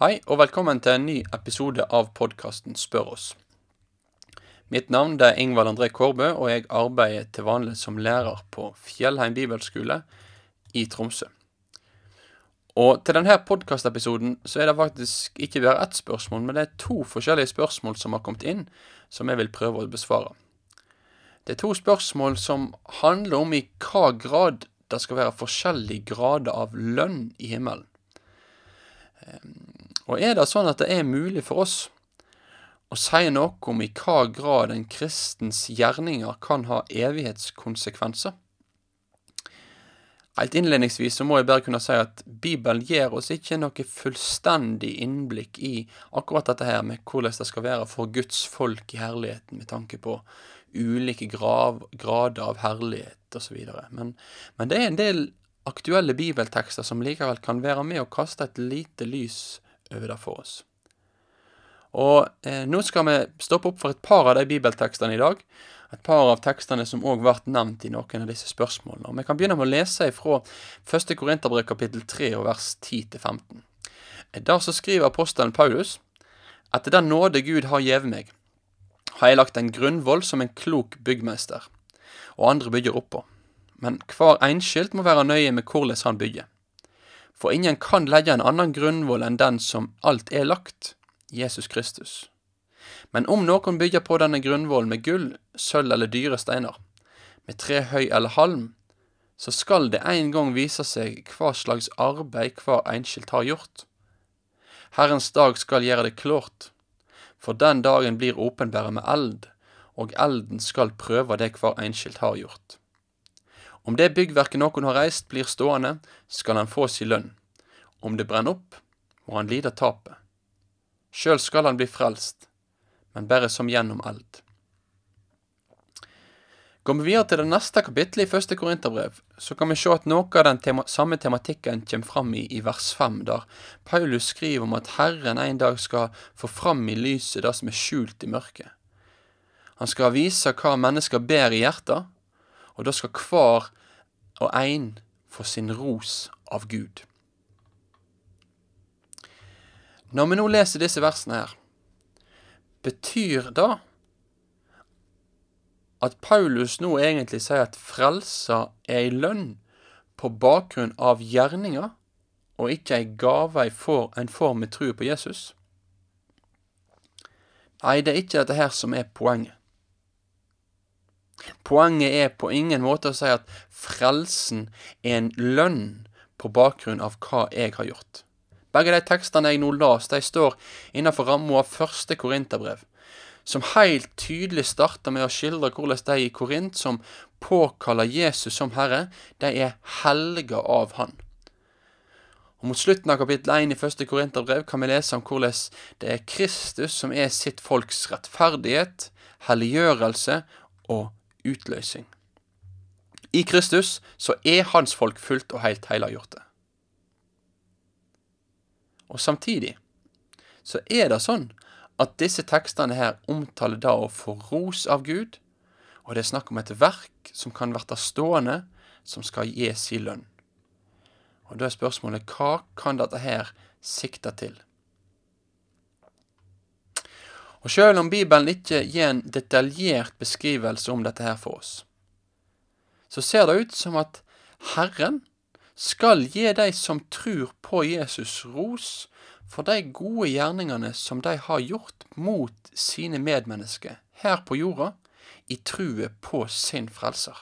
Hei, og velkommen til en ny episode av podkasten Spør oss. Mitt navn er Ingvald André Kårbø, og jeg arbeider til vanlig som lærer på Fjellheim bibelskole i Tromsø. Og til denne podkastepisoden så er det faktisk ikke bare ett spørsmål, men det er to forskjellige spørsmål som har kommet inn, som jeg vil prøve å besvare. Det er to spørsmål som handler om i hva grad det skal være forskjellige grader av lønn i himmelen. Og er det sånn at det er mulig for oss å si noe om i hva grad en kristens gjerninger kan ha evighetskonsekvenser? Helt innledningsvis så må jeg bare kunne si at Bibelen gir oss ikke noe fullstendig innblikk i akkurat dette her med hvordan det skal være for Guds folk i herligheten med tanke på ulike grav, grader av herlighet osv. Men, men det er en del aktuelle bibeltekster som likevel kan være med å kaste et lite lys over det for oss. Og eh, Nå skal vi stoppe opp for et par av de bibeltekstene i dag. Et par av tekstene som òg ble nevnt i noen av disse spørsmålene. Og Vi kan begynne med å lese fra 1. Korinterbrev kapittel 3 og vers 10-15. Der så skriver apostelen Paulus etter den nåde Gud har gjeve meg, har jeg lagt en grunnvoll som en klok byggmester, og andre bygger oppå. Men hver enskilt må være nøye med hvordan han bygger. For ingen kan legge en annen grunnvoll enn den som alt er lagt, Jesus Kristus. Men om noen bygger på denne grunnvollen med gull, sølv eller dyre steiner, med tre høy eller halm, så skal det en gang vise seg hva slags arbeid hver enskilt har gjort. Herrens dag skal gjøre det klart, for den dagen blir åpenbæret med eld, og elden skal prøve det hver enskilt har gjort. Om det byggverket noen har reist, blir stående, skal han få si lønn. Om det brenner opp, må han lide tapet. Sjøl skal han bli frelst, men bare som gjennom eld. Går vi videre til det neste kapittelet i første Korinterbrev, så kan vi se at noe av den tema samme tematikken kommer fram i, i vers 5, der Paulus skriver om at Herren en dag skal få fram i lyset det som er skjult i mørket. Han skal vise hva mennesker ber i hjertet, og da skal hver og én for sin ros av Gud. Når vi nå leser disse versene her, betyr det at Paulus nå egentlig sier at frelsa er ei lønn på bakgrunn av gjerninger, og ikke ei gave en får med trua på Jesus? Nei, det er ikke dette her som er poenget. Poenget er på ingen måte å si at frelsen er en lønn på bakgrunn av hva jeg har gjort. Begge de tekstene jeg nå las, de står innenfor ramma av første korinterbrev, som helt tydelig starter med å skildre hvordan de i Korint som påkaller Jesus som Herre, de er helga av Han. Og Mot slutten av kapittel 1 i første korinterbrev kan vi lese om hvordan det er Kristus som er sitt folks rettferdighet, helliggjørelse og utløsing. I Kristus så er hans folk fullt og helt helliggjorte. Og samtidig så er det sånn at disse tekstene her omtaler da å få ros av Gud, og det er snakk om et verk som kan bli stående, som skal gi sin lønn. Og da er spørsmålet hva kan dette her sikte til? Og sjøl om Bibelen ikke gir en detaljert beskrivelse om dette her for oss, så ser det ut som at Herren skal gi de som tror på Jesus, ros for de gode gjerningene som de har gjort mot sine medmennesker her på jorda, i true på sin frelser.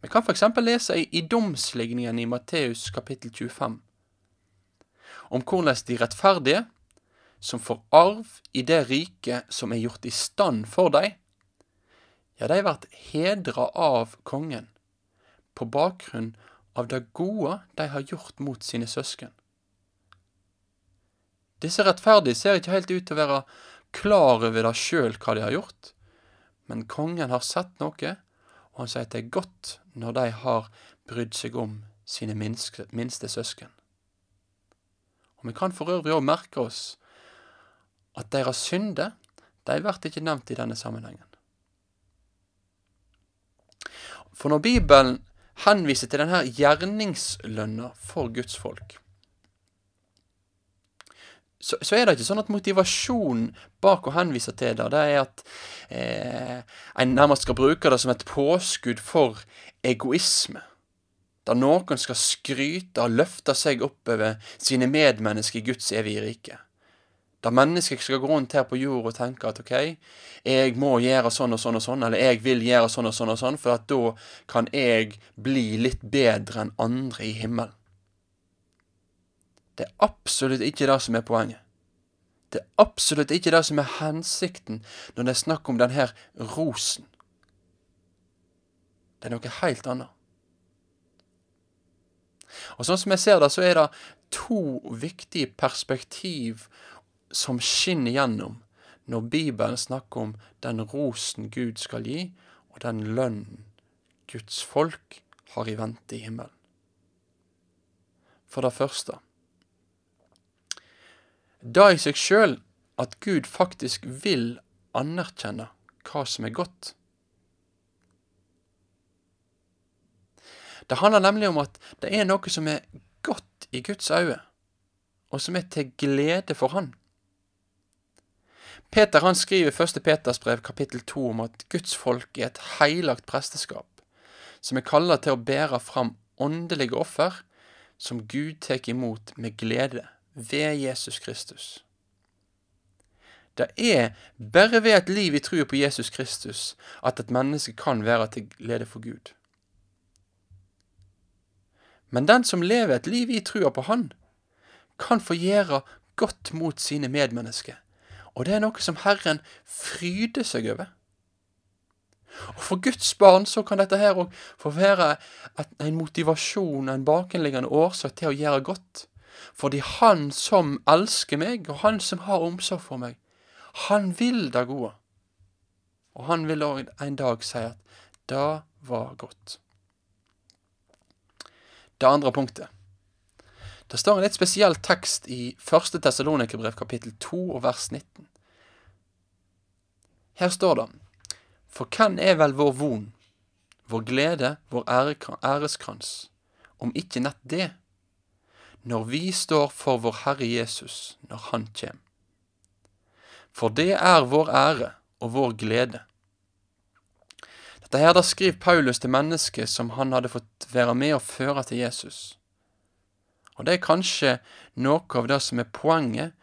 Vi kan f.eks. lese i domsligningen i Matteus kapittel 25 om hvordan de rettferdige som får arv i det riket som er gjort i stand for dei, ja, de vert hedra av kongen på bakgrunn av det gode de har gjort mot sine søsken. Disse rettferdige ser ikke helt ut til å være klar over det sjøl hva de har gjort, men kongen har sett noe, og han sier at det er godt når de har brydd seg om sine minste, minste søsken. Og Vi kan for øvrig òg merke oss at deres synder, de blir ikke nevnt i denne sammenhengen. For når Bibelen henviser til denne gjerningslønna for Guds folk, så, så, er det ikke sånn at motivasjonen bak å henvise til det, det er at eh, en nærmest skal bruke det som et påskudd for egoisme. Der noen skal skryte og løfte seg oppover sine medmennesker i Guds evige rike. Der mennesket skal gå rundt her på jord og tenke at ok, jeg må gjøre sånn og sånn og sånn, eller jeg vil gjøre sånn og sånn og sånn, for at da kan jeg bli litt bedre enn andre i himmelen. Det er absolutt ikke det som er poenget. Det er absolutt ikke det som er hensikten når det er snakk om denne rosen. Det er noe helt annet. Og sånn som jeg ser det, så er det to viktige perspektiv som skinner gjennom når Bibelen snakker om den rosen Gud skal gi, og den lønnen Guds folk har i vente i himmelen. For det første da i seg sjøl at Gud faktisk vil anerkjenne hva som er godt. Det handler nemlig om at det er noe som er godt i Guds øyne, og som er til glede for Han. Peter han skriver i 1. Peters brev kapittel 2 om at Guds folk er et heilagt presteskap, som er kalla til å bære fram åndelige offer som Gud tar imot med glede ved Jesus Kristus. Det er bare ved et liv i trua på Jesus Kristus at et menneske kan være til glede for Gud. Men den som lever et liv i trua på Han, kan få gjøre godt mot sine medmennesker, og det er noe som Herren fryder seg over. Og For Guds barn så kan dette her òg få være en motivasjon, en bakenliggende årsak til å gjøre godt. Fordi Han som elsker meg, og Han som har omsorg for meg, han vil det gode. Og han vil òg en dag si at det var godt. Det andre punktet. Det står en litt spesiell tekst i 1. Tessalonikerbrev kapittel 2 og vers 19. Her står det For hvem er vel vår von, vår glede, vår æreskrans, om ikke nett det? når vi står for vår Herre Jesus når Han kjem. For det er vår ære og vår glede. Dette her da skriver Paulus til mennesket som han hadde fått være med og føre til Jesus. Og det er kanskje noe av det som er poenget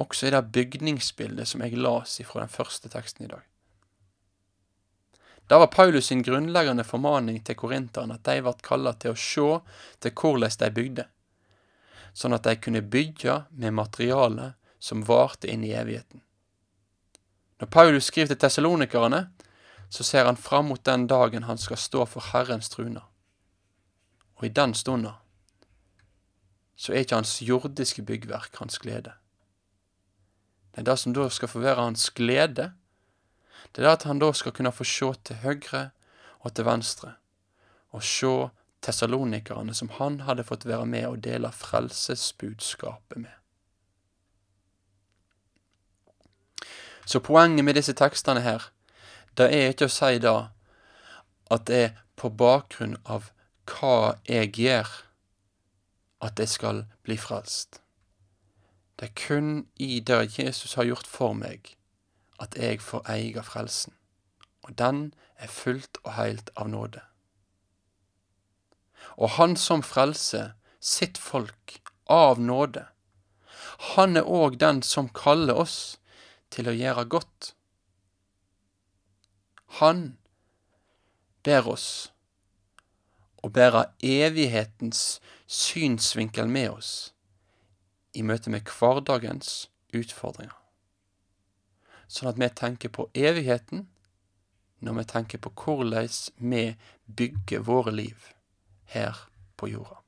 også i det bygningsbildet som jeg las ifra den første teksten i dag. Det var Paulus sin grunnleggende formaning til korinterne at de ble kalla til å sjå til hvordan de bygde sånn at de kunne bygge med materiale som varte inn i evigheten. Når Paulus skriver til tessalonikerne, så ser han fram mot den dagen han skal stå for Herrens truna. Og i den stunda så er ikke hans jordiske byggverk hans glede. Det er det som da skal få være hans glede, det er at han da skal kunne få se til høyre og til venstre, og se tessalonikerne som han hadde fått være med og dele frelsesbudskapet med. Så poenget med disse tekstene her, det er ikke å si da at det er på bakgrunn av hva jeg gjør, at jeg skal bli frelst. Det er kun i det Jesus har gjort for meg, at jeg får eie frelsen. Og den er fullt og heilt av nåde og Han som frelser sitt folk av nåde. Han er òg den som kaller oss til å gjøre godt. Han ber oss å bære evighetens synsvinkel med oss i møte med hverdagens utfordringer. Sånn at vi tenker på evigheten når vi tenker på hvordan vi bygger våre liv her på jorda.